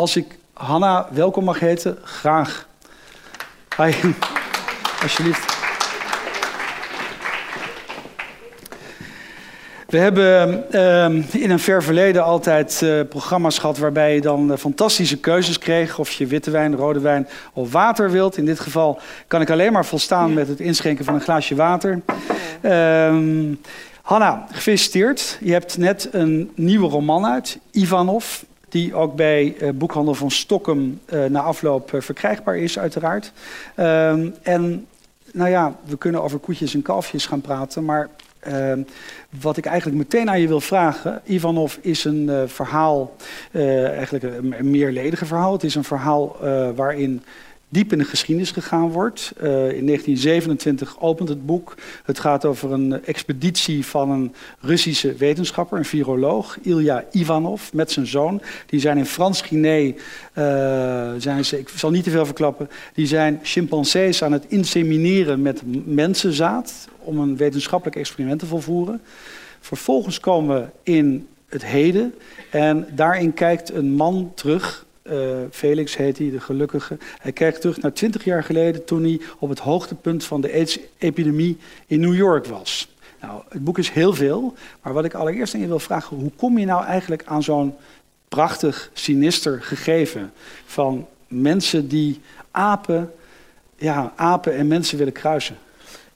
als ik Hanna welkom mag heten, graag. Hi, alsjeblieft. We hebben ehm, in een ver verleden altijd eh, programma's gehad waarbij je dan eh, fantastische keuzes kreeg. Of je witte wijn, rode wijn of water wilt. In dit geval kan ik alleen maar volstaan met het inschenken van een glaasje water. Ehm, Hanna, gefeliciteerd. Je hebt net een nieuwe roman uit, Ivanov. Die ook bij uh, Boekhandel van Stockholm na afloop verkrijgbaar is, uiteraard. Ehm, en nou ja, we kunnen over koetjes en kalfjes gaan praten, maar Ehm, wat ik eigenlijk meteen aan je wil vragen. Ivanov is een verhaal, eigenlijk een, een, meerledige verhaal. Het is een verhaal waarin diep in de geschiedenis gegaan wordt. Uh, in 1927 opent het boek. Het gaat over een expeditie van een Russische wetenschapper, een viroloog, Ilya Ivanov, met zijn zoon. Die zijn in Frans-Guinea, uh, zijn ze, ik zal niet te veel verklappen, die zijn chimpansees aan het insemineren met mensenzaad om een wetenschappelijk experiment te volvoeren. Vervolgens komen we in het heden en daarin kijkt een man terug uh, Felix heet hij, de gelukkige. Hij kijkt terug naar twintig jaar geleden toen hij op het hoogtepunt van de AIDS-epidemie in New York was. Nou, het boek is heel veel, maar wat ik allereerst aan je wil vragen, hoe kom je nou eigenlijk aan zo'n prachtig, sinister gegeven van mensen die apen, ja, apen en mensen willen kruisen?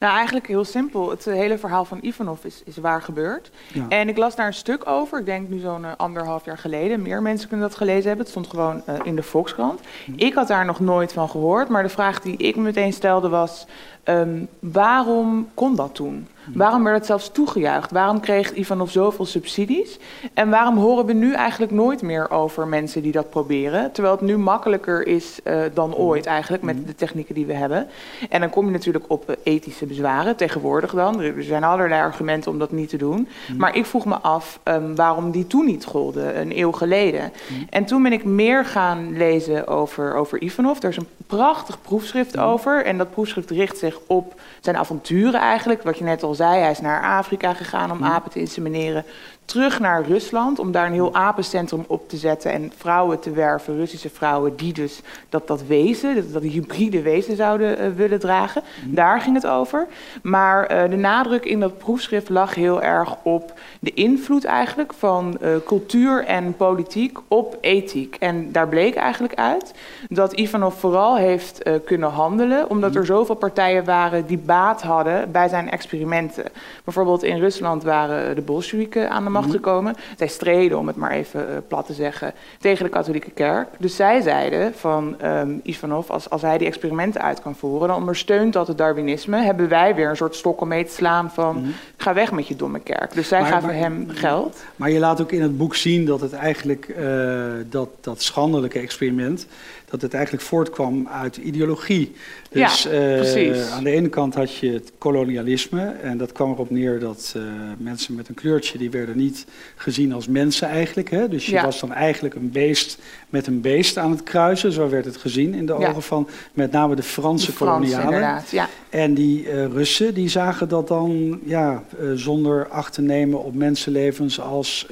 Nou, eigenlijk heel simpel. Het hele verhaal van Ivanov is, is waar gebeurd. Ja. En ik las daar een stuk over, ik denk nu zo'n uh, anderhalf jaar geleden. Meer mensen kunnen dat gelezen hebben. Het stond gewoon uh, in de Volkskrant. Ik had daar nog nooit van gehoord, maar de vraag die ik me meteen stelde was... Um, waarom kon dat toen? Waarom werd het zelfs toegejuicht? Waarom kreeg Ivanov zoveel subsidies? En waarom horen we nu eigenlijk nooit meer over mensen die dat proberen? Terwijl het nu makkelijker is uh, dan ooit eigenlijk met de technieken die we hebben. En dan kom je natuurlijk op uh, ethische bezwaren, tegenwoordig dan. Er zijn allerlei argumenten om dat niet te doen. Maar ik vroeg me af um, waarom die toen niet golden, een eeuw geleden. En toen ben ik meer gaan lezen over, over Ivanov. Er is een prachtig proefschrift over. En dat proefschrift richt zich op zijn avonturen eigenlijk. Wat je net al zei, hij is naar Afrika gegaan om apen te insemineren. Terug naar Rusland om daar een heel apencentrum op te zetten en vrouwen te werven, Russische vrouwen, die dus dat, dat wezen, dat, dat die hybride wezen zouden uh, willen dragen. Daar ging het over. Maar uh, de nadruk in dat proefschrift lag heel erg op de invloed eigenlijk van uh, cultuur en politiek op ethiek. En daar bleek eigenlijk uit dat Ivanov vooral heeft kunnen handelen, omdat er zoveel partijen waren die baat hadden bij zijn experimenten. Bijvoorbeeld in Rusland waren de Bolsjewieken aan de macht gekomen. Zij streden, om het maar even uh, plat te zeggen, tegen de katholieke kerk. Dus zij zeiden van um, Ivanov, als, als hij die experimenten uit kan voeren, dan ondersteunt dat het Darwinisme. Hebben wij weer een soort stok om mee te slaan van, mm-hmm. ga weg met je domme kerk. Dus zij maar, gaven maar, hem geld. Maar je laat ook in het boek zien dat het eigenlijk, uh, dat, dat schandelijke experiment, dat het eigenlijk voortkwam uit ideologie. Dus ja, uh, aan de ene kant had je het kolonialisme. En dat kwam erop neer dat uh, mensen met een kleurtje, die werden niet gezien als mensen eigenlijk. Hè? Dus je ja. was dan eigenlijk een beest met een beest aan het kruisen. Zo werd het gezien in de ogen van met name de Franse, de Franse kolonialen. Ja. En die uh, Russen die zagen dat dan ja, zonder acht te nemen op mensenlevens als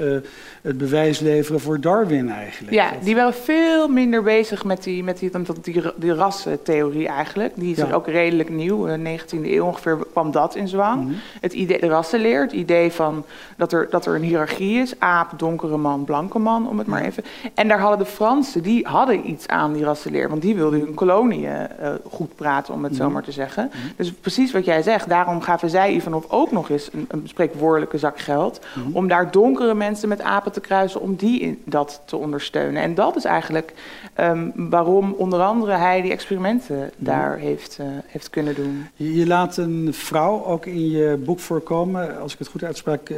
het bewijs leveren voor Darwin eigenlijk. Ja, die waren veel minder bezig met die, met die, die, die rassentheorie eigenlijk. Die is ja. ook redelijk nieuw. In de 19e eeuw ongeveer kwam dat in zwang. Mm -hmm. Het idee, de rassenleer, het idee van dat er, dat er een hiërarchie is. Aap, donkere man, blanke man, om het maar even. En daar hadden de Fransen, die hadden iets aan die rassenleer. Want die wilden hun koloniën goed praten, om het mm -hmm. zo maar te zeggen. Mm -hmm. Dus precies wat jij zegt. Daarom gaven zij Ivanov ook nog eens een, een spreekwoordelijke zak geld. Om daar donkere mensen met apen te kruisen, om die in, dat te ondersteunen. En dat is eigenlijk um, waarom onder andere hij die experimenten daar heeft, uh, heeft kunnen doen. Je, je, laat een vrouw ook in je boek voorkomen, als ik het goed uitspraak, uh,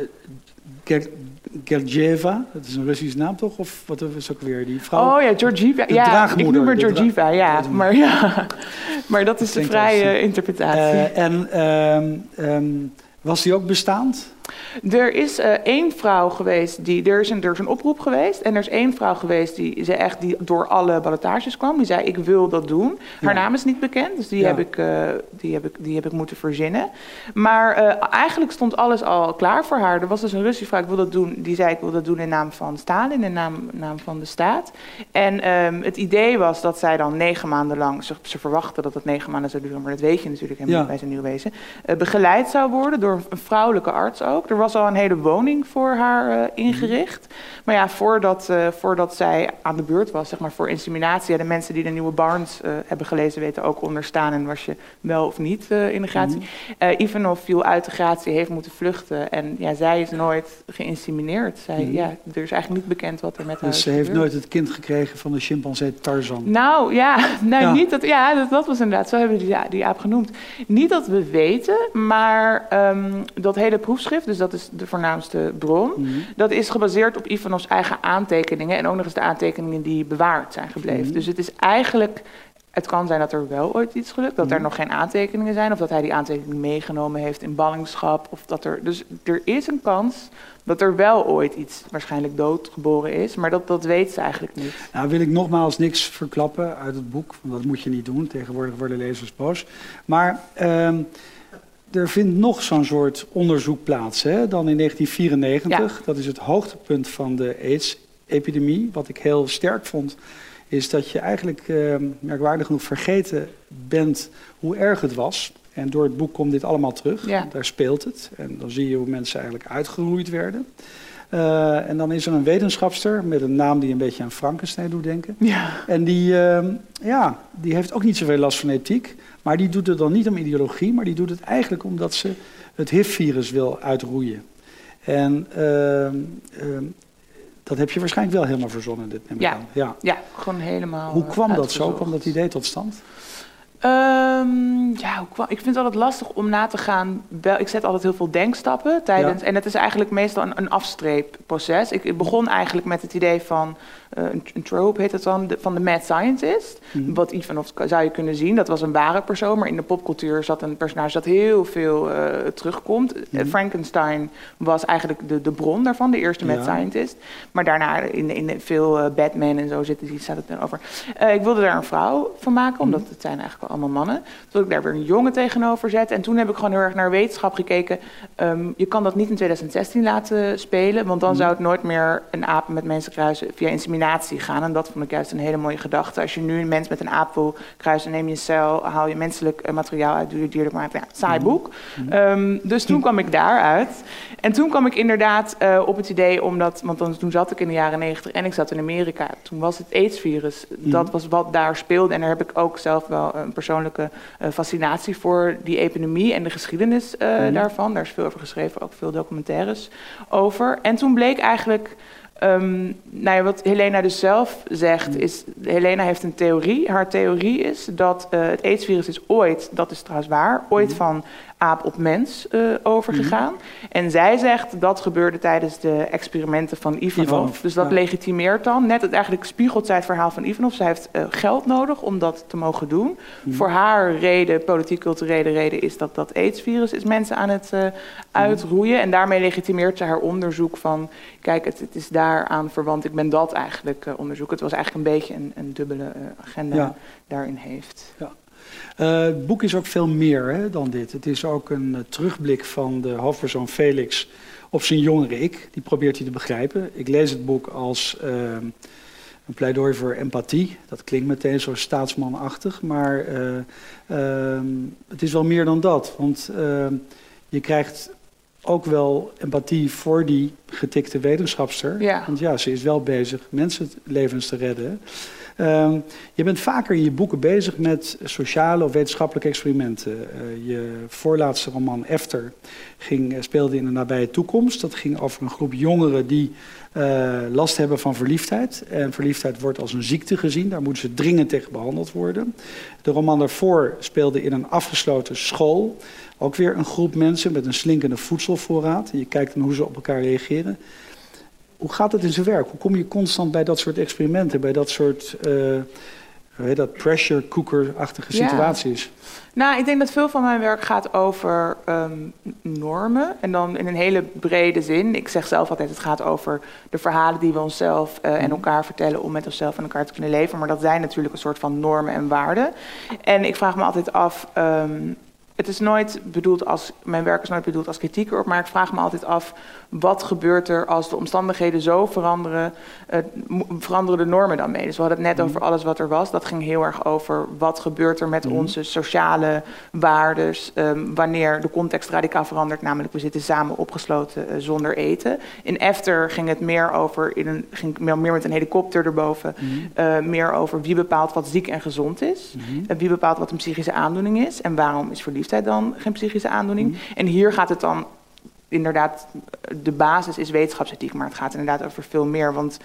Gergieva, dat is een Russische naam toch? Of wat is ook weer die vrouw? Oh ja, Georgieva. Ja, ik noem haar Georgieva, ja. Maar, ja. maar dat is een vrije interpretatie. Uh, en um, um, was die ook bestaand? Er is uh, één vrouw geweest, die, er, is een, er is een oproep geweest. En er is één vrouw geweest die, ze echt, die door alle ballotages kwam. Die zei, ik wil dat doen. Haar naam is niet bekend, dus die, heb ik, uh, die, heb ik, die heb ik moeten verzinnen. Maar uh, eigenlijk stond alles al klaar voor haar. Er was dus een Russische vrouw, ik wil dat doen. Die zei, ik wil dat doen in naam van Stalin, in naam, naam van de staat. En um, het idee was dat zij dan negen maanden lang, ze, ze verwachten dat het negen maanden zou duren, maar dat weet je natuurlijk helemaal ja. bij zijn nieuwwezen, begeleid zou worden door een vrouwelijke arts ook. Er was al een hele woning voor haar uh, ingericht. Maar ja, voordat, uh, voordat zij aan de beurt was, zeg maar voor inseminatie, ja, de mensen die de nieuwe Barnes uh, hebben gelezen weten ook onderstaan en was je wel of niet in de gratie. Mm. Ivanov viel uit de gratie, heeft moeten vluchten en ja, zij is nooit geïnsemineerd. Zij, mm. ja, er is eigenlijk niet bekend wat er met haar dus is ze heeft nooit het kind gekregen van de chimpansee Tarzan? Nou ja, nou, ja. Niet dat, ja dat, dat, was inderdaad, zo hebben we die, ja, die aap genoemd. Niet dat we weten, maar um, dat hele proefschrift, dus dat is de voornaamste bron. Mm -hmm. Dat is gebaseerd op Ivanovs eigen aantekeningen en ook nog eens de aantekeningen die bewaard zijn gebleven. Mm -hmm. Dus het is eigenlijk het kan zijn dat er wel ooit iets gelukt, dat er nog geen aantekeningen zijn, of dat hij die aantekeningen meegenomen heeft in ballingschap. Of dat er, dus er is een kans dat er wel ooit iets waarschijnlijk doodgeboren is, maar dat, dat weet ze eigenlijk niet. Nou wil ik nogmaals niks verklappen uit het boek, want dat moet je niet doen, tegenwoordig worden lezers boos. Maar uh, er vindt nog zo'n soort onderzoek plaats, hè, dan in 1994. Ja. Dat is het hoogtepunt van de AIDS-epidemie. Wat ik heel sterk vond, is dat je eigenlijk uh, merkwaardig genoeg vergeten bent hoe erg het was. En door het boek komt dit allemaal terug. Ja. Daar speelt het. En dan zie je hoe mensen eigenlijk uitgeroeid werden. Uh, en dan is er een wetenschapster met een naam die een beetje aan Frankenstein doet denken. Ja. En die, uh, ja, die heeft ook niet zoveel last van ethiek. Maar die doet het dan niet om ideologie, maar die doet het eigenlijk omdat ze het HIV-virus wil uitroeien. En uh, dat heb je waarschijnlijk wel helemaal verzonnen, dit neem ik ja. aan. Ja. ja, gewoon helemaal Hoe kwam dat zo? Kwam dat idee tot stand? Um, ja, ik vind het altijd lastig om na te gaan. Ik zet altijd heel veel denkstappen tijdens. Ja. En het is eigenlijk meestal een, een afstreepproces. Ik begon eigenlijk met het idee van. Uh, een trope heet het dan, de, van de mad scientist. Mm. Wat Ivanov zou je kunnen zien. Dat was een ware persoon, maar in de popcultuur zat een personage dat heel veel uh, terugkomt. Mm. Uh, Frankenstein was eigenlijk de, de bron daarvan, de eerste mad ja. scientist. Maar daarna in, in veel Batman en zo zit, staat het dan over. ik wilde daar een vrouw van maken, omdat het zijn eigenlijk allemaal mannen. Toen ik daar weer een jongen tegenover zet. En toen heb ik gewoon heel erg naar wetenschap gekeken. Um, je kan dat niet in 2016 laten spelen, want dan mm. zou het nooit meer een aap met mensen kruisen via inseminatie gaan. En dat vond ik juist een hele mooie gedachte. Als je nu een mens met een aap wil kruisen, neem je een cel, haal je menselijk materiaal uit, doe je dierlijk maar. Ja, saai boek. Mm um, dus toen kwam ik daaruit. En toen kwam ik inderdaad uh, op het idee, omdat, want dan, toen zat ik in de jaren negentig en ik zat in Amerika. Toen was het AIDS-virus. Mm. Dat was wat daar speelde. En daar heb ik ook zelf wel een persoonlijke uh, fascinatie voor die epidemie en de geschiedenis mm -hmm. daarvan. Daar is veel over geschreven, ook veel documentaires over. En toen bleek eigenlijk Um, nou ja, wat Helena dus zelf zegt, is... Helena heeft een theorie. Haar theorie is dat uh, het AIDS-virus is ooit, dat is trouwens waar... ooit mm. van aap op mens uh, overgegaan. Mm. En zij zegt dat gebeurde tijdens de experimenten van Ivanov. Ivanov dus dat ja. legitimeert dan. Net het eigenlijk spiegelt zij het verhaal van Ivanov. Zij heeft uh, geld nodig om dat te mogen doen. Mm. Voor haar reden, politiek-culturele reden, is dat dat AIDS-virus is mensen aan het uh, uitroeien. En daarmee legitimeert ze haar onderzoek van... kijk, het, het is daaraan verwant. Ik ben dat eigenlijk onderzoeken. Het was eigenlijk een beetje een, een dubbele agenda ja. daarin heeft. Ja. Uh, het boek is ook veel meer hè, dan dit. Het is ook een uh, terugblik van de hoofdpersoon Felix op zijn jongere ik. Die probeert hij te begrijpen. Ik lees het boek als uh, een pleidooi voor empathie. Dat klinkt meteen zo staatsmanachtig, maar ehm, het is wel meer dan dat. Want je krijgt ook wel empathie voor die getikte wetenschapster. Ja. Want ja, ze is wel bezig mensenlevens te redden. Uh, je bent vaker in je boeken bezig met sociale of wetenschappelijke experimenten. Uh, je voorlaatste roman Efter ging, speelde in de nabije toekomst. Dat ging over een groep jongeren die uh, last hebben van verliefdheid. En verliefdheid wordt als een ziekte gezien. Daar moeten ze dringend tegen behandeld worden. De roman daarvoor speelde in een afgesloten school. Ook weer een groep mensen met een slinkende voedselvoorraad. Je kijkt naar hoe ze op elkaar reageren. Hoe gaat het in zijn werk? Hoe kom je constant bij dat soort experimenten, bij dat soort uh, dat, pressure cooker-achtige situaties. Nou, ik denk dat veel van mijn werk gaat over ehm, normen. En dan in een hele brede zin. Ik zeg zelf altijd, het gaat over de verhalen die we onszelf uh, en mhm. elkaar vertellen om met onszelf en elkaar te kunnen leven. Maar dat zijn natuurlijk een soort van normen en waarden. En ik vraag me altijd af, ehm, het is nooit bedoeld als, mijn werk is nooit bedoeld als kritiek erop, maar ik vraag me altijd af, wat gebeurt er als de omstandigheden zo veranderen, uh, veranderen de normen dan mee? Dus we hadden het net mhm. over alles wat er was, dat ging heel erg over wat gebeurt er met mhm. onze sociale waarden, um, wanneer de context radicaal verandert, namelijk we zitten samen opgesloten uh, zonder eten. In Efter ging het meer over, in een, ging meer, meer met een helikopter erboven, mm uh, meer over wie bepaalt wat ziek en gezond is, mm wie bepaalt wat een psychische aandoening is en waarom is verliefd hij dan geen psychische aandoening. Mhm. En hier gaat het dan inderdaad, de basis is wetenschapsethiek, maar het gaat inderdaad over veel meer. Want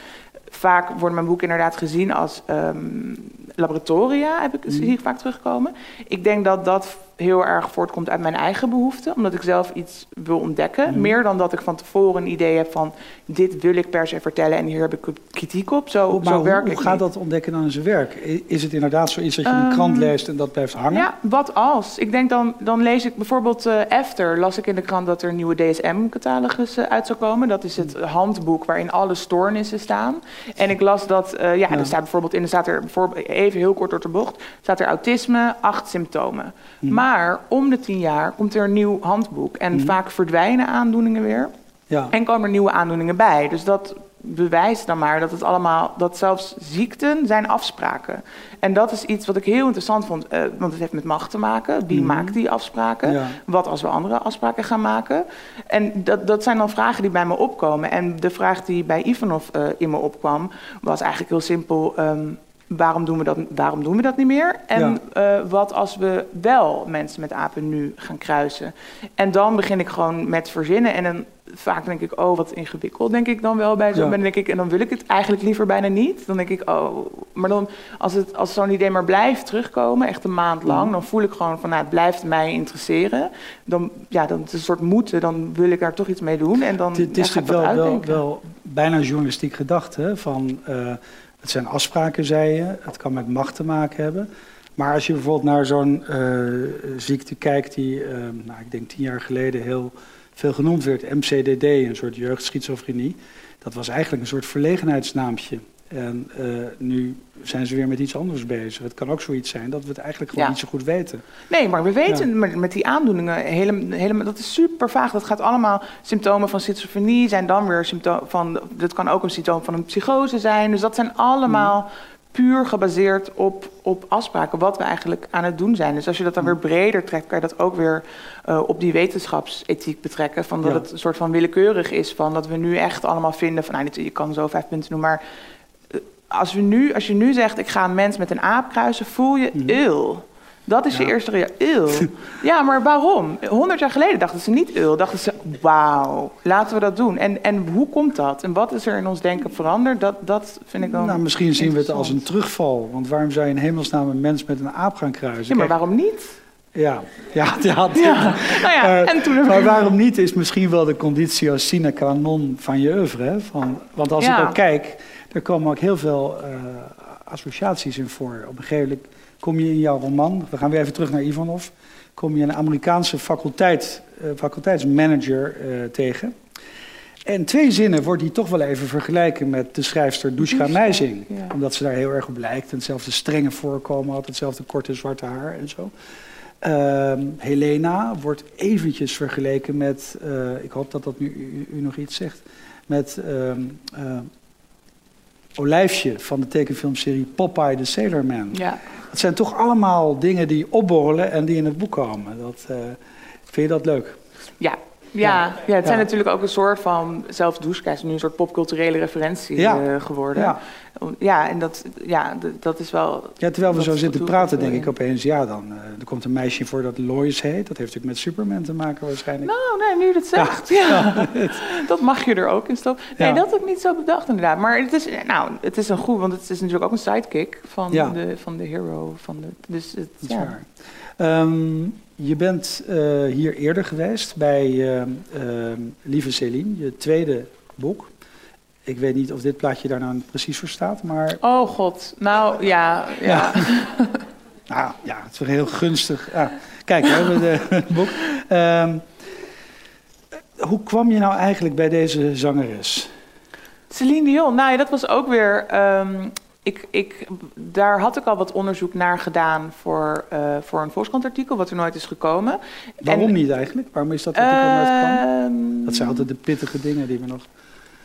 vaak wordt mijn boek inderdaad gezien als um, laboratoria, heb ik, zie ik vaak terugkomen. Ik denk dat dat heel erg voortkomt uit mijn eigen behoeften, omdat ik zelf iets wil ontdekken. Mhm. Meer dan dat ik van tevoren een idee heb van dit wil ik per se vertellen en hier heb ik kritiek op. Zo, zo werk hoe, hoe gaat dat ontdekken dan in zijn werk? Is het inderdaad zoiets dat je een krant ehm, leest en dat blijft hangen? Ja, wat als? Ik denk dan, dan lees ik bijvoorbeeld uh, After, las ik in de krant dat er een nieuwe DSM-catalogus uh, uit zou komen. Dat is het handboek waarin alle stoornissen staan. En ik las dat, uh, ja, er staat bijvoorbeeld in, er staat er bijvoorbeeld, even heel kort door de bocht, staat er autisme, acht symptomen. Mhm. Maar om de tien jaar komt er een nieuw handboek. En mhm. vaak verdwijnen aandoeningen weer. Ja. En komen er nieuwe aandoeningen bij. Dus dat bewijst dan maar dat het allemaal, dat zelfs ziekten zijn afspraken. En dat is iets wat ik heel interessant vond, uh, want het heeft met macht te maken. Wie mhm. maakt die afspraken? Wat als we andere afspraken gaan maken? En dat, dat zijn dan vragen die bij me opkomen. En de vraag die bij Ivanov uh, in me opkwam, was eigenlijk heel simpel. Um, waarom doen we dat, waarom doen we dat niet meer? En ja. uh, wat als we wel mensen met apen nu gaan kruisen? En dan begin ik gewoon met verzinnen. En dan vaak denk ik, oh, wat ingewikkeld, denk ik dan wel bij zo'n ja. denk ik, En dan wil ik het eigenlijk liever bijna niet. Dan denk ik, oh, maar dan als, het, als zo'n idee maar blijft terugkomen, echt een maand lang, mm. dan voel ik gewoon van, nou, het blijft mij interesseren. Dan, ja, dan is een soort moeten, dan wil ik daar toch iets mee doen. En dan het is wel, wel, wel, bijna journalistiek gedachte, van... Uh, het zijn afspraken, zei je. Het kan met macht te maken hebben. Maar als je bijvoorbeeld naar zo'n uh, ziekte kijkt die, uh, nou, ik denk tien jaar geleden heel veel genoemd werd, MCDD, een soort jeugdschizofrenie. Dat was eigenlijk een soort verlegenheidsnaampje. En uh, nu zijn ze weer met iets anders bezig. Het kan ook zoiets zijn dat we het eigenlijk gewoon niet zo goed weten. Nee, maar we weten ja. met, met, die aandoeningen helemaal, helemaal, dat is super vaag. Dat gaat allemaal symptomen van schizofrenie zijn dan weer symptomen van. Dat kan ook een symptoom van een psychose zijn. Dus dat zijn allemaal mm. puur gebaseerd op, op afspraken, wat we eigenlijk aan het doen zijn. Dus als je dat dan weer mm. breder trekt, kan je dat ook weer uh, op die wetenschapsethiek betrekken. Van dat ja. het een soort van willekeurig is. Van dat we nu echt allemaal vinden van, nou, je kan zo vijf punten noemen, maar als, we nu, als je nu zegt, ik ga een mens met een aap kruisen, voel je mm. il. Dat is je eerste reactie. Il. ja, maar waarom? Honderd jaar geleden dachten ze niet il. Dachten ze, wauw, laten we dat doen. En, en hoe komt dat? En wat is er in ons denken veranderd? Dat, dat vind ik dan Nou, misschien zien we het als een terugval. Want waarom zou je in hemelsnaam een mens met een aap gaan kruisen? Ja, maar waarom niet? Ja, ja, ja. ja. Nou ja en toen maar waarom niet is misschien wel de conditio sine qua non van je oeuvre. Hè? Van, want als ik ook kijk er komen ook heel veel uh, associaties in voor. Op een gegeven moment kom je in jouw roman, we gaan weer even terug naar Ivanov, kom je een Amerikaanse faculteit, uh, faculteitsmanager uh, tegen. En twee zinnen wordt hij toch wel even vergelijken met de schrijfster Dushka Meijsing. Ja. Omdat ze daar heel erg op lijkt. En hetzelfde strenge voorkomen had, hetzelfde korte zwarte haar en zo. Uh, Helena wordt eventjes vergeleken met, ik hoop dat dat nu u, u nog iets zegt, met uh, olijfje van de tekenfilmserie Popeye the Sailor Man. Ja. Het zijn toch allemaal dingen die opborrelen en die in het boek komen. Dat, uh, vind je dat leuk? Ja, ja, ja, het zijn natuurlijk ook een soort van, zelfs is nu een soort popculturele referentie uh, geworden. Ja. ja, en dat, ja, dat is wel... Ja, terwijl we zo zitten praten, denk ik opeens, ja dan, uh, er komt een meisje voor dat Lois heet. Dat heeft natuurlijk met Superman te maken waarschijnlijk. Nou, nee, nu dat zegt, ja. dat mag je er ook in stoppen. Nee, dat heb ik niet zo bedacht inderdaad. Maar het is, nou, het is een goed, want het is natuurlijk ook een sidekick van, de, van de hero. Van de, dus het, dat is waar. Um, je bent uh, hier eerder geweest bij uh, uh, Lieve Céline, je tweede boek. Ik weet niet of dit plaatje daar nou precies voor staat, maar... Oh god, nou ja. ja. nou ja, het is wel heel gunstig. Ja. Kijk, we hebben het boek. Um, hoe kwam je nou eigenlijk bij deze zangeres? Celine Dion, nou ja, dat was ook weer. Um, ik, ik, daar had ik al wat onderzoek naar gedaan voor, uh, voor een Volkskrant-artikel, wat er nooit is gekomen. Waarom en, niet eigenlijk? Waarom is dat artikel uh, nooit gekomen? Dat zijn altijd de pittige dingen die we nog.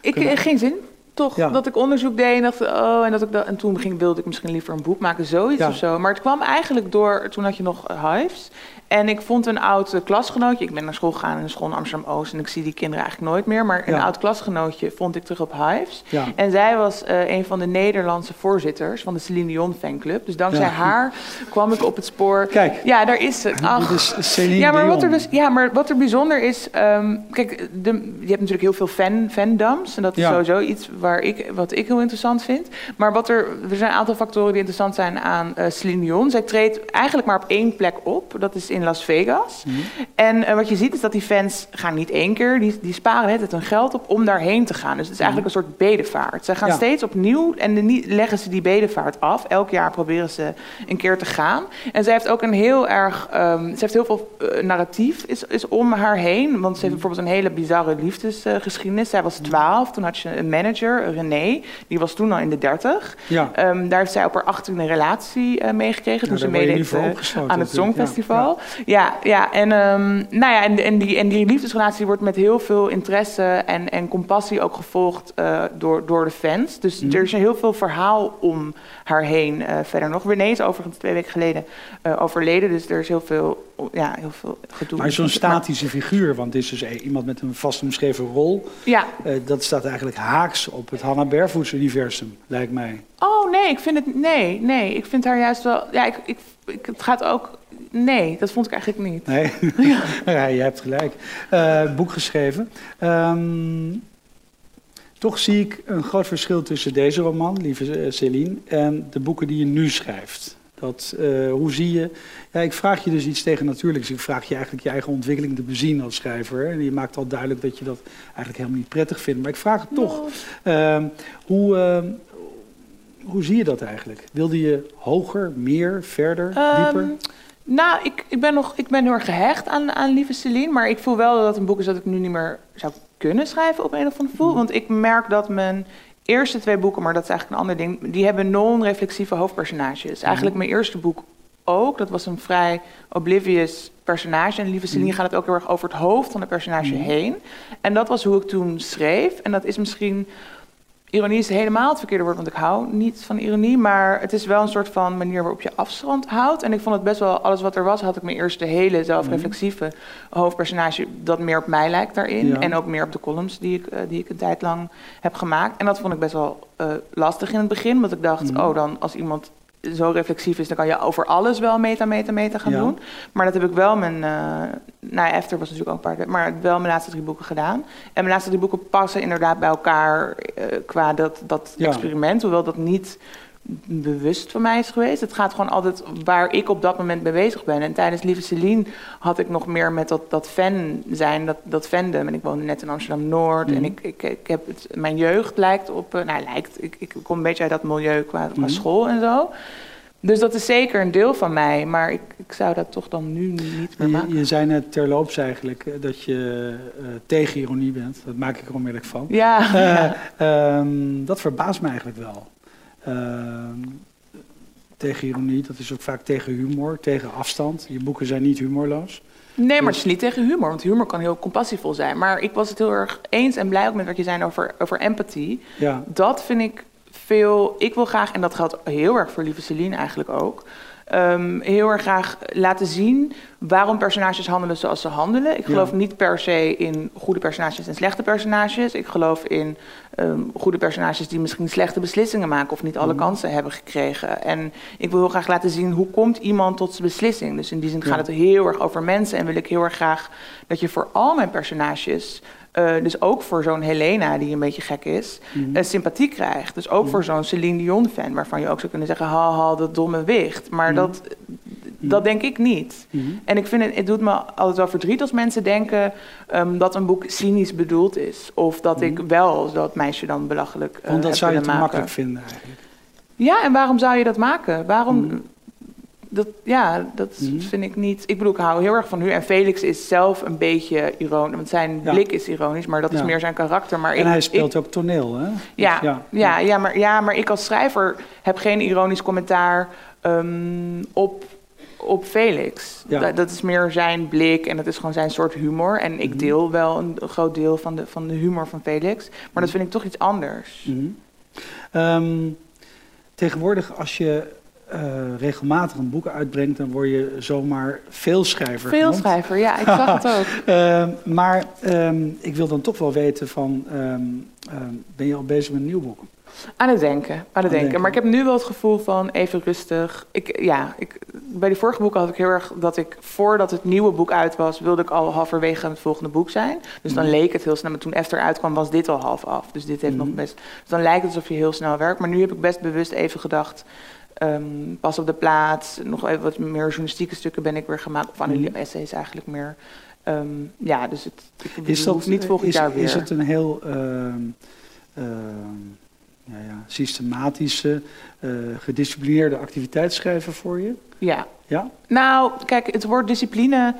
Ik, kunnen... geen zin toch ja. dat ik onderzoek deed en dacht, oh, en, dat ik dat, en toen ging, wilde ik misschien liever een boek maken, zoiets ja. of zo. Maar het kwam eigenlijk door, toen had je nog Hives. En ik vond een oud klasgenootje, ik ben naar school gegaan in een school in Amsterdam-Oost en ik zie die kinderen eigenlijk nooit meer, maar een oud klasgenootje vond ik terug op Hives. En zij was uh, een van de Nederlandse voorzitters van de Celine Dion fanclub. Dus dankzij haar kwam ik op het spoor. Kijk. Ja, daar is ze. Ach. is Celine ja, maar Dion. wat er dus, ja, maar wat er bijzonder is, um, kijk, de, je hebt natuurlijk heel veel fan, fandoms en dat is sowieso iets waar ik, wat ik heel interessant vind. Maar wat er, er zijn een aantal factoren die interessant zijn aan uh, Celine Dion. Zij treedt eigenlijk maar op één plek op, dat is in Las Vegas. Mm -hmm. En uh, wat je ziet is dat die fans gaan niet één keer, die, die sparen het hun geld op om daarheen te gaan. Dus het is eigenlijk een soort bedevaart. Zij gaan ja. steeds opnieuw en de, leggen ze die bedevaart af. Elk jaar proberen ze een keer te gaan. En zij heeft ook een heel erg, um, ze heeft heel veel uh, narratief is, is om haar heen. Want ze heeft bijvoorbeeld een hele bizarre liefdesgeschiedenis. Zij was twaalf, toen had je een manager, René, die was toen al in de dertig. Ja. Um, daar heeft zij op haar achttiende een relatie uh, meegekregen. toen ze meedeed aan het Songfestival. Ja. Ja, ja, en, um, nou ja, en, en, die, en die liefdesrelatie wordt met heel veel interesse en, en compassie ook gevolgd uh, door, door de fans. Dus mm. er is heel veel verhaal om haar heen verder nog. René is overigens twee weken geleden overleden, dus er is heel veel, ja, heel veel gedoe. Maar zo'n statische figuur, want het is dus iemand met een vast omschreven rol. Ja. dat staat eigenlijk haaks op het Hannah Barefoot universum, lijkt mij. Oh nee, ik vind het, nee, nee, ik vind haar juist wel, ja, ik, ik, ik het gaat ook Nee, dat vond ik eigenlijk niet. Nee, ja. ja je hebt gelijk. Uh, boek geschreven. Um, toch zie ik een groot verschil tussen deze roman, lieve Céline, en de boeken die je nu schrijft. Dat, uh, hoe zie je... Ja, ik vraag je dus iets tegen natuurlijks. Ik vraag je eigenlijk je eigen ontwikkeling te bezien als schrijver. En je maakt al duidelijk dat je dat eigenlijk helemaal niet prettig vindt. Maar ik vraag het toch. No. Uh, hoe, uh, hoe zie je dat eigenlijk? Wilde je hoger, meer, verder, um, dieper? Nou, ik, ik, ben nog, ik ben heel erg gehecht aan, aan Lieve Celine. Maar ik voel wel dat het een boek is dat ik nu niet meer zou kunnen schrijven op een of andere voel. Want ik merk dat mijn eerste twee boeken, maar dat is eigenlijk een ander ding... die hebben non-reflexieve hoofdpersonages. Eigenlijk mijn eerste boek ook. Dat was een vrij oblivious personage. En Lieve Celine gaat het ook heel erg over het hoofd van het personage heen. En dat was hoe ik toen schreef. En dat is misschien Ironie is helemaal het verkeerde woord, want ik hou niet van ironie. Maar het is wel een soort van manier waarop je afstand houdt. En ik vond het best wel, alles wat er was, had ik mijn eerste hele zelfreflexieve hoofdpersonage dat meer op mij lijkt daarin. Ja. En ook meer op de columns die ik, uh, die ik een tijd lang heb gemaakt. En dat vond ik best wel uh, lastig in het begin. Want ik dacht, mm. oh dan als iemand zo reflexief is, dan kan je over alles wel meta, meta, meta gaan ja. doen. Maar dat heb ik wel mijn, uh, nou Efter was natuurlijk ook een paar, maar wel mijn laatste drie boeken gedaan. En mijn laatste drie boeken passen inderdaad bij elkaar uh, qua dat, dat ja. experiment, hoewel dat niet bewust van mij is geweest. Het gaat gewoon altijd waar ik op dat moment mee bezig ben. En tijdens Lieve Celine had ik nog meer met dat, dat fan zijn, dat, dat fandom. En ik woonde net in Amsterdam-Noord. Mm. En ik, ik, ik heb het, mijn jeugd lijkt op... Uh, nou, lijkt, ik, ik kom een beetje uit dat milieu qua, qua mm. school en zo. Dus dat is zeker een deel van mij, maar ik, ik zou dat toch dan nu niet meer maken. Je, je zei net terloops eigenlijk dat je uh, tegen ironie bent. Dat maak ik er onmiddellijk van. Ja. Uh, ja. Um, dat verbaast me eigenlijk wel. Uh, tegen ironie, dat is ook vaak tegen humor, tegen afstand. Je boeken zijn niet humorloos. Nee, maar dus... het is niet tegen humor, want humor kan heel compassievol zijn. Maar ik was het heel erg eens en blij ook met wat je zei over, over empathie. Ja. Dat vind ik veel. Ik wil graag, en dat geldt heel erg voor Lieve Celine eigenlijk ook. Um, heel erg graag laten zien waarom personages handelen zoals ze handelen. Ik geloof ja. niet per se in goede personages en slechte personages. Ik geloof in um, goede personages die misschien slechte beslissingen maken of niet alle mm. kansen hebben gekregen. En ik wil heel graag laten zien hoe komt iemand tot zijn beslissing. Dus in die zin ja. gaat het heel erg over mensen en wil ik heel erg graag dat je voor al mijn personages uh, dus ook voor zo'n Helena, die een beetje gek is, mm. uh, sympathie krijgt. Dus ook mm. voor zo'n Celine Dion-fan, waarvan je ook zou kunnen zeggen: haal dat domme wicht. Maar mm. dat, Dat denk ik niet. Mhm. En ik vind het, het doet me altijd wel verdriet als mensen denken ehm, dat een boek cynisch bedoeld is. Of dat ik wel dat meisje dan belachelijk uh, Want dat zou je te makkelijk vinden eigenlijk. Ja, en waarom zou je dat maken? Waarom... Mhm. Dat, ja, dat Mhm. vind ik niet. Ik bedoel, ik hou heel erg van u. En Felix is zelf een beetje ironisch. Want zijn Ja. blik is ironisch, maar dat is Ja. meer zijn karakter. Maar En ik, hij ik- speelt ook toneel, hè? ja, Dus ja. Ja, maar, ja, maar ik als schrijver heb geen ironisch commentaar ehm, op, op Felix. Ja. Dat, dat is meer zijn blik en dat is gewoon zijn soort humor. En ik Mhm. deel wel een groot deel van de, van de humor van Felix. Maar dat vind ik toch iets anders. Mhm. Ehm, tegenwoordig, als je eh, regelmatig een boek uitbrengt, dan word je zomaar veelschrijver Veel genoemd. schrijver, ja, ik zag het ook. Ehm, maar ehm, ik wil dan toch wel weten van, ehm, ben je al bezig met een nieuw boek? Aan het denken, aan het denken. denken. Maar ik heb nu wel het gevoel van even rustig. Ik, ja, ik, bij die vorige boeken had ik heel erg dat ik voordat het nieuwe boek uit was, wilde ik al halverwege het volgende boek zijn. Dus dan Mhm. leek het heel snel. Maar toen Esther uitkwam, was dit al half af. Dus dit heeft Mhm. nog best. Dus dan lijkt het alsof je heel snel werkt. Maar nu heb ik best bewust even gedacht. Ehm, pas op de plaats. Nog even wat meer journalistieke stukken ben ik weer gemaakt. Of analyse Mhm. essays eigenlijk meer. Ehm, ja, dus het Is dat niet volgend is, jaar weer. Is het een heel ehm, ja, ja, systematische, eh, gedisciplineerde activiteitsschrijver voor je? Ja, Ja? Nou, kijk, het woord discipline,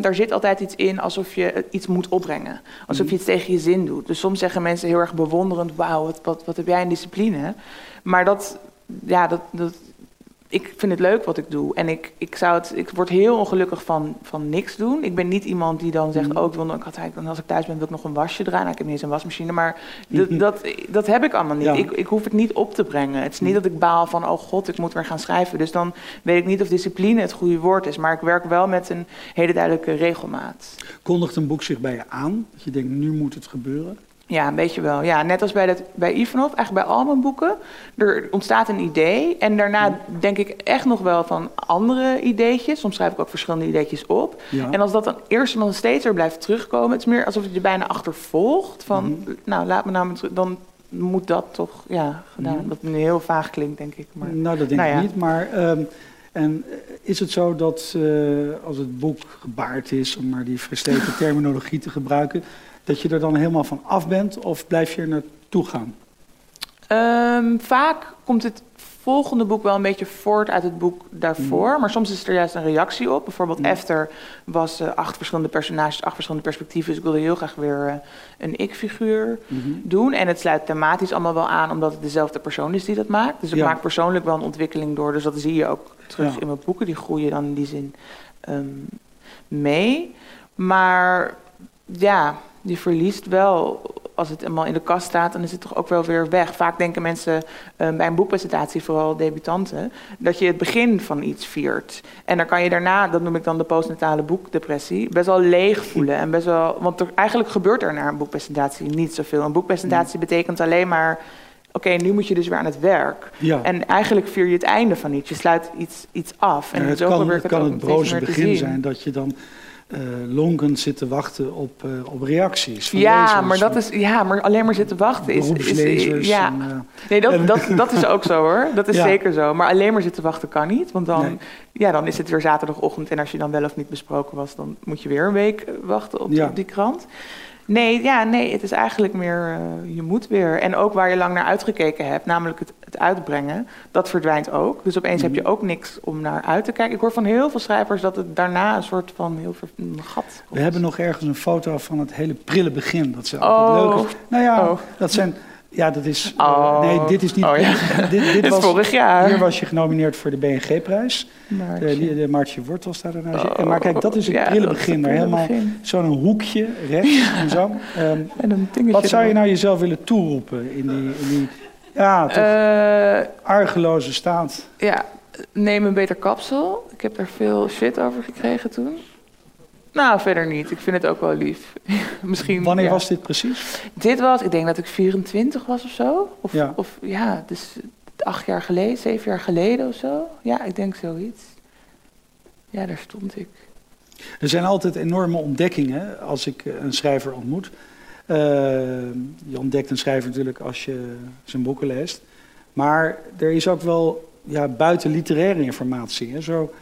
daar zit altijd iets in alsof je iets moet opbrengen. Alsof Mhm. je iets tegen je zin doet. Dus soms zeggen mensen heel erg bewonderend, wauw, wat, wat, wat heb jij een discipline. Maar dat, ja, dat, dat, ik vind het leuk wat ik doe. En ik, ik, zou het, ik word heel ongelukkig van, van niks doen. Ik ben niet iemand die dan zegt, Mhm. oh, ik wil, ik had als ik thuis ben, wil ik nog een wasje draaien. Nou, ik heb niet eens een wasmachine, maar Mhm. dat, dat, dat heb ik allemaal niet. Ja. Ik, ik hoef het niet op te brengen. Het is niet dat ik baal van, oh god, ik moet weer gaan schrijven. Dus dan weet ik niet of discipline het goede woord is. Maar ik werk wel met een hele duidelijke regelmaat. Kondigt een boek zich bij je aan? Dat je denkt, nu moet het gebeuren? Ja, een beetje wel. Ja, net als bij, dat, bij Ivanov, eigenlijk bij al mijn boeken. Er ontstaat een idee en daarna denk ik echt nog wel van andere ideetjes. Soms schrijf ik ook verschillende ideetjes op. Ja. En als dat dan eerst en dan steeds er blijft terugkomen... het is meer alsof het je bijna achtervolgt. Van, Mhm. nou, laat me nou terug... Dan moet dat toch, ja, gedaan. Mhm. Wat nu heel vaag klinkt, denk ik. Maar, Nou, dat denk nou ik niet. Maar ehm, en eh, is het zo dat eh, als het boek gebaard is, om maar die versleten terminologie te gebruiken, dat je er dan helemaal van af bent of blijf je er naartoe gaan? Ehm, vaak komt het volgende boek wel een beetje voort uit het boek daarvoor. Maar soms is er juist een reactie op. Bijvoorbeeld Mhm. Esther was eh, acht verschillende personages, acht verschillende perspectieven. Dus ik wilde heel graag weer eh, een ik-figuur Mhm. doen. En het sluit thematisch allemaal wel aan, omdat het dezelfde persoon is die dat maakt. Dus ik Ja. maak persoonlijk wel een ontwikkeling door. Dus dat zie je ook terug Ja. in mijn boeken. Die groeien dan in die zin ehm, mee. Maar ja, je verliest wel. Als het eenmaal in de kast staat, dan is het toch ook wel weer weg. Vaak denken mensen eh, bij een boekpresentatie, vooral debutanten, dat je het begin van iets viert. En dan kan je daarna, dat noem ik dan de postnatale boekdepressie, best wel leeg voelen. En best wel, want er, eigenlijk gebeurt er na een boekpresentatie niet zoveel. Een boekpresentatie betekent alleen maar, oké, nu moet je dus weer aan het werk. Ja. En eigenlijk vier je het einde van iets. Je sluit iets, iets af. En En het kan het, het kan het steeds broze begin zijn dat je dan eh lonkend zit te wachten op, eh, op reacties. Van Ja, lezers, maar dat is ja, maar alleen maar zitten wachten is, is, ja. en, eh, Nee, dat, dat, dat is ook zo hoor. Dat is Ja. zeker zo. Maar alleen maar zitten wachten kan niet. Want dan, Nee. ja, dan is het weer zaterdagochtend. En als je dan wel of niet besproken was, dan moet je weer een week wachten op, Ja. op die krant. Nee, ja, nee, het is eigenlijk meer, eh, je moet weer. En ook waar je lang naar uitgekeken hebt, namelijk het, het uitbrengen, dat verdwijnt ook. Dus opeens heb je Mhm. ook niks om naar uit te kijken. Ik hoor van heel veel schrijvers dat het daarna een soort van heel ver, gat komt. We hebben nog ergens een foto van het hele prille begin. Dat altijd Oh. leuke. Nou ja, Oh. dat zijn. Ja, dat is. eh, Oh. nee, dit is niet. Oh, ja. dit, dit, was, vorig jaar. Hier was je genomineerd voor de BNG-prijs. De, de Maartje Wortel staat er nou. Oh, maar kijk, dat is het ja, prille begin. Daar helemaal zo'n hoekje rechts en zo. Ehm, En een dingetje wat zou je nou jezelf willen toeroepen in die, in die ja, toch Eh, argeloze staat? ja, neem een beter kapsel. Ik heb daar veel shit over gekregen toen. Nou, verder niet. Ik vind het ook wel lief. Misschien. Wanneer ja. was dit precies? Dit was, ik denk dat ik 24 was of zo. Of Ja. ja, of, ja dus acht jaar geleden, zeven jaar geleden of zo. Ja, ik denk zoiets. Ja, daar stond ik. Er zijn altijd enorme ontdekkingen als ik eh, een schrijver ontmoet. Eh, je ontdekt een schrijver natuurlijk als je zijn boeken leest. Maar er is ook wel ja, buiten literaire informatie. Hè. Zo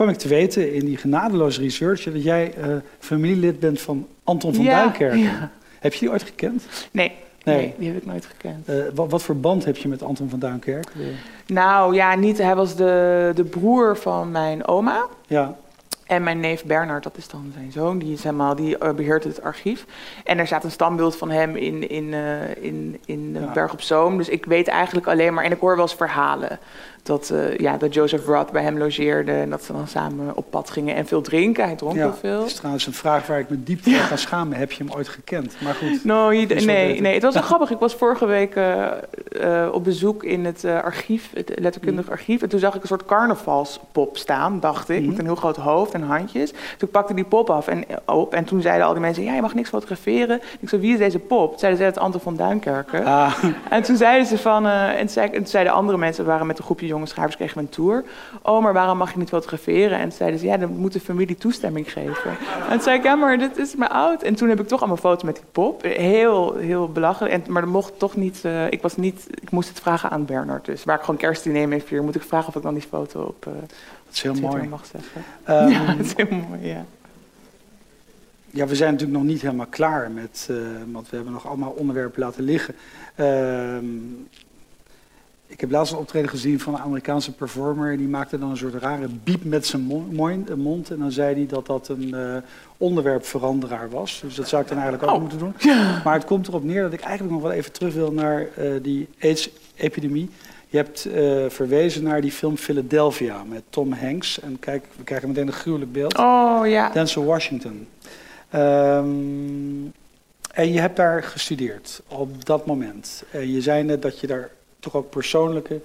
kwam ik te weten in die genadeloze research dat jij uh, familielid bent van Anton van Ja, Duinkerken. ja. Heb je die ooit gekend? Nee, Nee. nee. die heb ik nooit gekend. Eh, wat, wat voor band heb je met Anton van Duinkerken? Nou ja, niet. Hij was de, de broer van mijn oma. ja, En mijn neef Bernard, dat is dan zijn zoon, die, is helemaal, die eh, beheert het archief. En er staat een standbeeld van hem in, in, in, in Ja. Berg op Zoom. Dus ik weet eigenlijk alleen maar, en ik hoor wel eens verhalen, dat, eh, ja, dat Joseph Roth bij hem logeerde. En dat ze dan samen op pad gingen en veel drinken. Hij dronk ja. heel veel. Dat is trouwens een vraag waar ik me diep voor ga schamen. Heb je hem ooit gekend? Maar goed. No, je- nee, nee, het was wel grappig. Ik was vorige week eh, eh, op bezoek in het archief, het letterkundig Mm. archief. En toen zag ik een soort carnavalspop staan, dacht ik, met een heel groot hoofd en handjes. Toen pakte die pop af en, op en toen zeiden al die mensen, ja, je mag niks fotograferen. Ik zei, wie is deze pop? Toen zeiden ze, het Anton van Duinkerken. Ah, En toen zeiden ze van, en, toen zei, en toen zeiden andere mensen, waren met een groepje jonge schrijvers, kregen we een tour. Oh, maar waarom mag je niet fotograferen? En toen zeiden ze, ja, dan moet de familie toestemming geven. En toen zei ik, ja, maar dit is me oud. En toen heb ik toch allemaal foto's met die pop. Heel, heel belachelijk. En, maar dat mocht toch niet, eh, ik was niet, ik moest het vragen aan Bernard. Dus waar ik gewoon kerstdiner mee vier, moet ik vragen of ik dan die foto op eh dat is heel Twitter mooi. mag zetten. Ehm, ja, dat is heel mooi, ja. Ja, we zijn natuurlijk nog niet helemaal klaar met, eh, want we hebben nog allemaal onderwerpen laten liggen. Ehm, ik heb laatst een optreden gezien van een Amerikaanse performer. Die maakte dan een soort rare biep met zijn eh, mond. En dan zei hij dat dat een eh, onderwerpveranderaar was. Dus dat zou ik dan eigenlijk ook Oh. moeten doen. Maar het komt erop neer dat ik eigenlijk nog wel even terug wil naar eh, die AIDS-epidemie. Je hebt eh, verwezen naar die film Philadelphia met Tom Hanks. En kijk, we krijgen meteen een gruwelijk beeld. Oh ja. Denzel Washington. Ehm, en je hebt daar gestudeerd op dat moment. En je zei net dat je daar toch ook persoonlijke,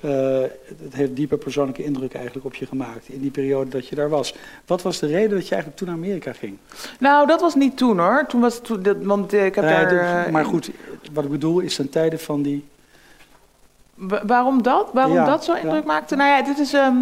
eh, het heeft diepe persoonlijke indruk eigenlijk op je gemaakt in die periode dat je daar was. Wat was de reden dat je eigenlijk toen naar Amerika ging? Nou, dat was niet toen hoor. Toen was het, toen, dat, want ik heb Eh, daar... de- eh, maar goed, wat ik bedoel is ten tijde van die. Wa- waarom dat? Waarom Ja, dat zo ja. indruk maakte? Nou ja, dit is. ehm,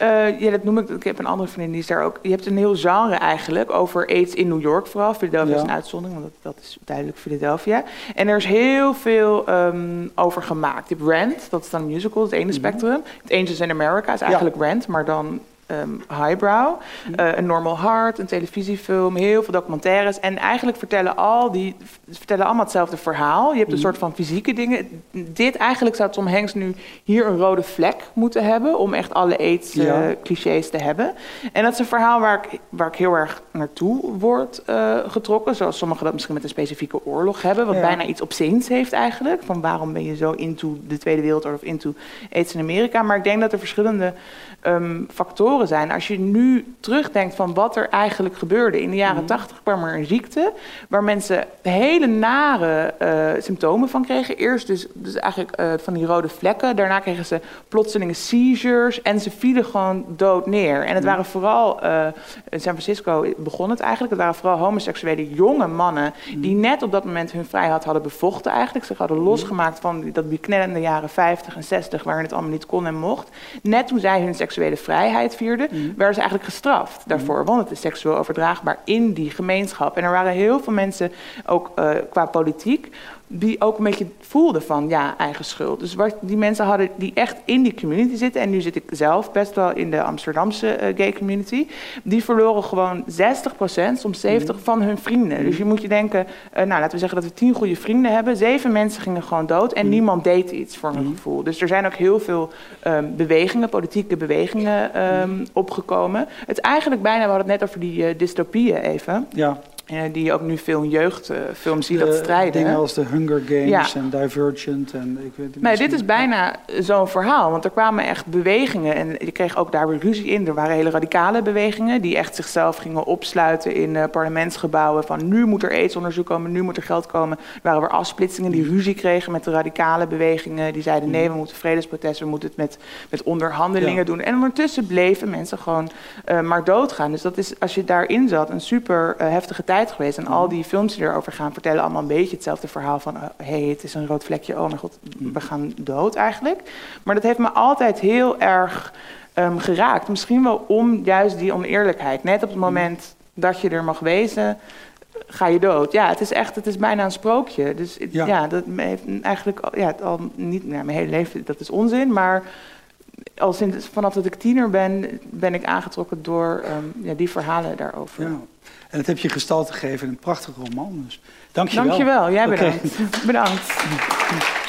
eh, ja, dat noem ik. Ik heb een andere vriendin die is daar ook. Je hebt een heel genre eigenlijk over aids in New York vooral. Philadelphia is een uitzondering, want dat, dat is duidelijk Philadelphia. En er is heel veel ehm, over gemaakt. Je hebt Rent, dat is dan een musical, het ene Mhm. spectrum. Het Angels in America is eigenlijk Rent, maar dan ehm, highbrow. Eh, een Normal Heart, een televisiefilm, heel veel documentaires. En eigenlijk vertellen al die vertellen allemaal hetzelfde verhaal. Je hebt een Mhm. soort van fysieke dingen. Dit eigenlijk zou Tom Hanks nu hier een rode vlek moeten hebben om echt alle aids eh, clichés te hebben. En dat is een verhaal waar ik, waar ik heel erg naartoe word eh, getrokken. Zoals sommigen dat misschien met een specifieke oorlog hebben. Wat Ja. bijna iets obsceens heeft eigenlijk. Van waarom ben je zo into de Tweede Wereldoorlog of into aids in Amerika. Maar ik denk dat er verschillende ehm, factoren zijn. Als je nu terugdenkt van wat er eigenlijk gebeurde. In de jaren Mhm. tachtig kwam er een ziekte waar mensen hele nare eh, symptomen van kregen. Eerst dus, dus eigenlijk eh, van die rode vlekken. Daarna kregen ze plotselinge seizures en ze vielen gewoon dood neer. En het Mhm. waren vooral, eh, in San Francisco begon het eigenlijk, het waren vooral homoseksuele jonge mannen die net op dat moment hun vrijheid hadden bevochten eigenlijk. Zich hadden losgemaakt van dat beknellende jaren 50 en 60 waarin het allemaal niet kon en mocht. Net toen zij hun seksuele vrijheid vierden, Mhm. werden ze eigenlijk gestraft daarvoor. Want het is seksueel overdraagbaar in die gemeenschap. En er waren heel veel mensen, ook eh, qua politiek, die ook een beetje voelden van ja, eigen schuld. Dus wat die mensen hadden die echt in die community zitten, en nu zit ik zelf best wel in de Amsterdamse eh, gay community, die verloren gewoon 60%, soms 70% van hun vrienden. Dus je moet je denken, eh, nou laten we zeggen dat we tien goede vrienden hebben, zeven mensen gingen gewoon dood en niemand deed iets voor hun gevoel. Dus er zijn ook heel veel ehm, bewegingen, politieke bewegingen ehm, opgekomen. Het is eigenlijk bijna, we hadden het net over die eh, dystopieën even, Ja, die je ook nu veel jeugdfilms ziet, dat strijden. Dingen als de Hunger Games Ja. en Divergent. En ik weet niet Nee, dit is bijna zo'n verhaal. Want er kwamen echt bewegingen. En je kreeg ook daar weer ruzie in. Er waren hele radicale bewegingen. die echt zichzelf gingen opsluiten in eh, parlementsgebouwen. Van nu moet er aidsonderzoek komen, nu moet er geld komen. Er waren weer afsplitsingen die ruzie kregen met de radicale bewegingen. Die zeiden: nee, we moeten vredesprotesten, we moeten het met, met onderhandelingen Ja. doen. En ondertussen bleven mensen gewoon eh, maar doodgaan. Dus dat is, als je daarin zat, een super eh, heftige tijd geweest. En al die films die erover gaan vertellen allemaal een beetje hetzelfde verhaal van... hé, hey, het is een rood vlekje, oh mijn god, we gaan dood eigenlijk. Maar dat heeft me altijd heel erg ehm, geraakt. Misschien wel om juist die oneerlijkheid. Net op het moment dat je er mag wezen, ga je dood. Ja, het is echt, het is bijna een sprookje. Dus Ja. ja, dat heeft eigenlijk al- ja, al niet, nou, mijn hele leven, dat is onzin, maar al sinds vanaf dat ik tiener ben, ben ik aangetrokken door um, ja, die verhalen daarover. Ja. En dat heb je gestalte gegeven in een prachtige roman. Dus dank je wel. Dank je wel. Jij bedankt. Bedankt.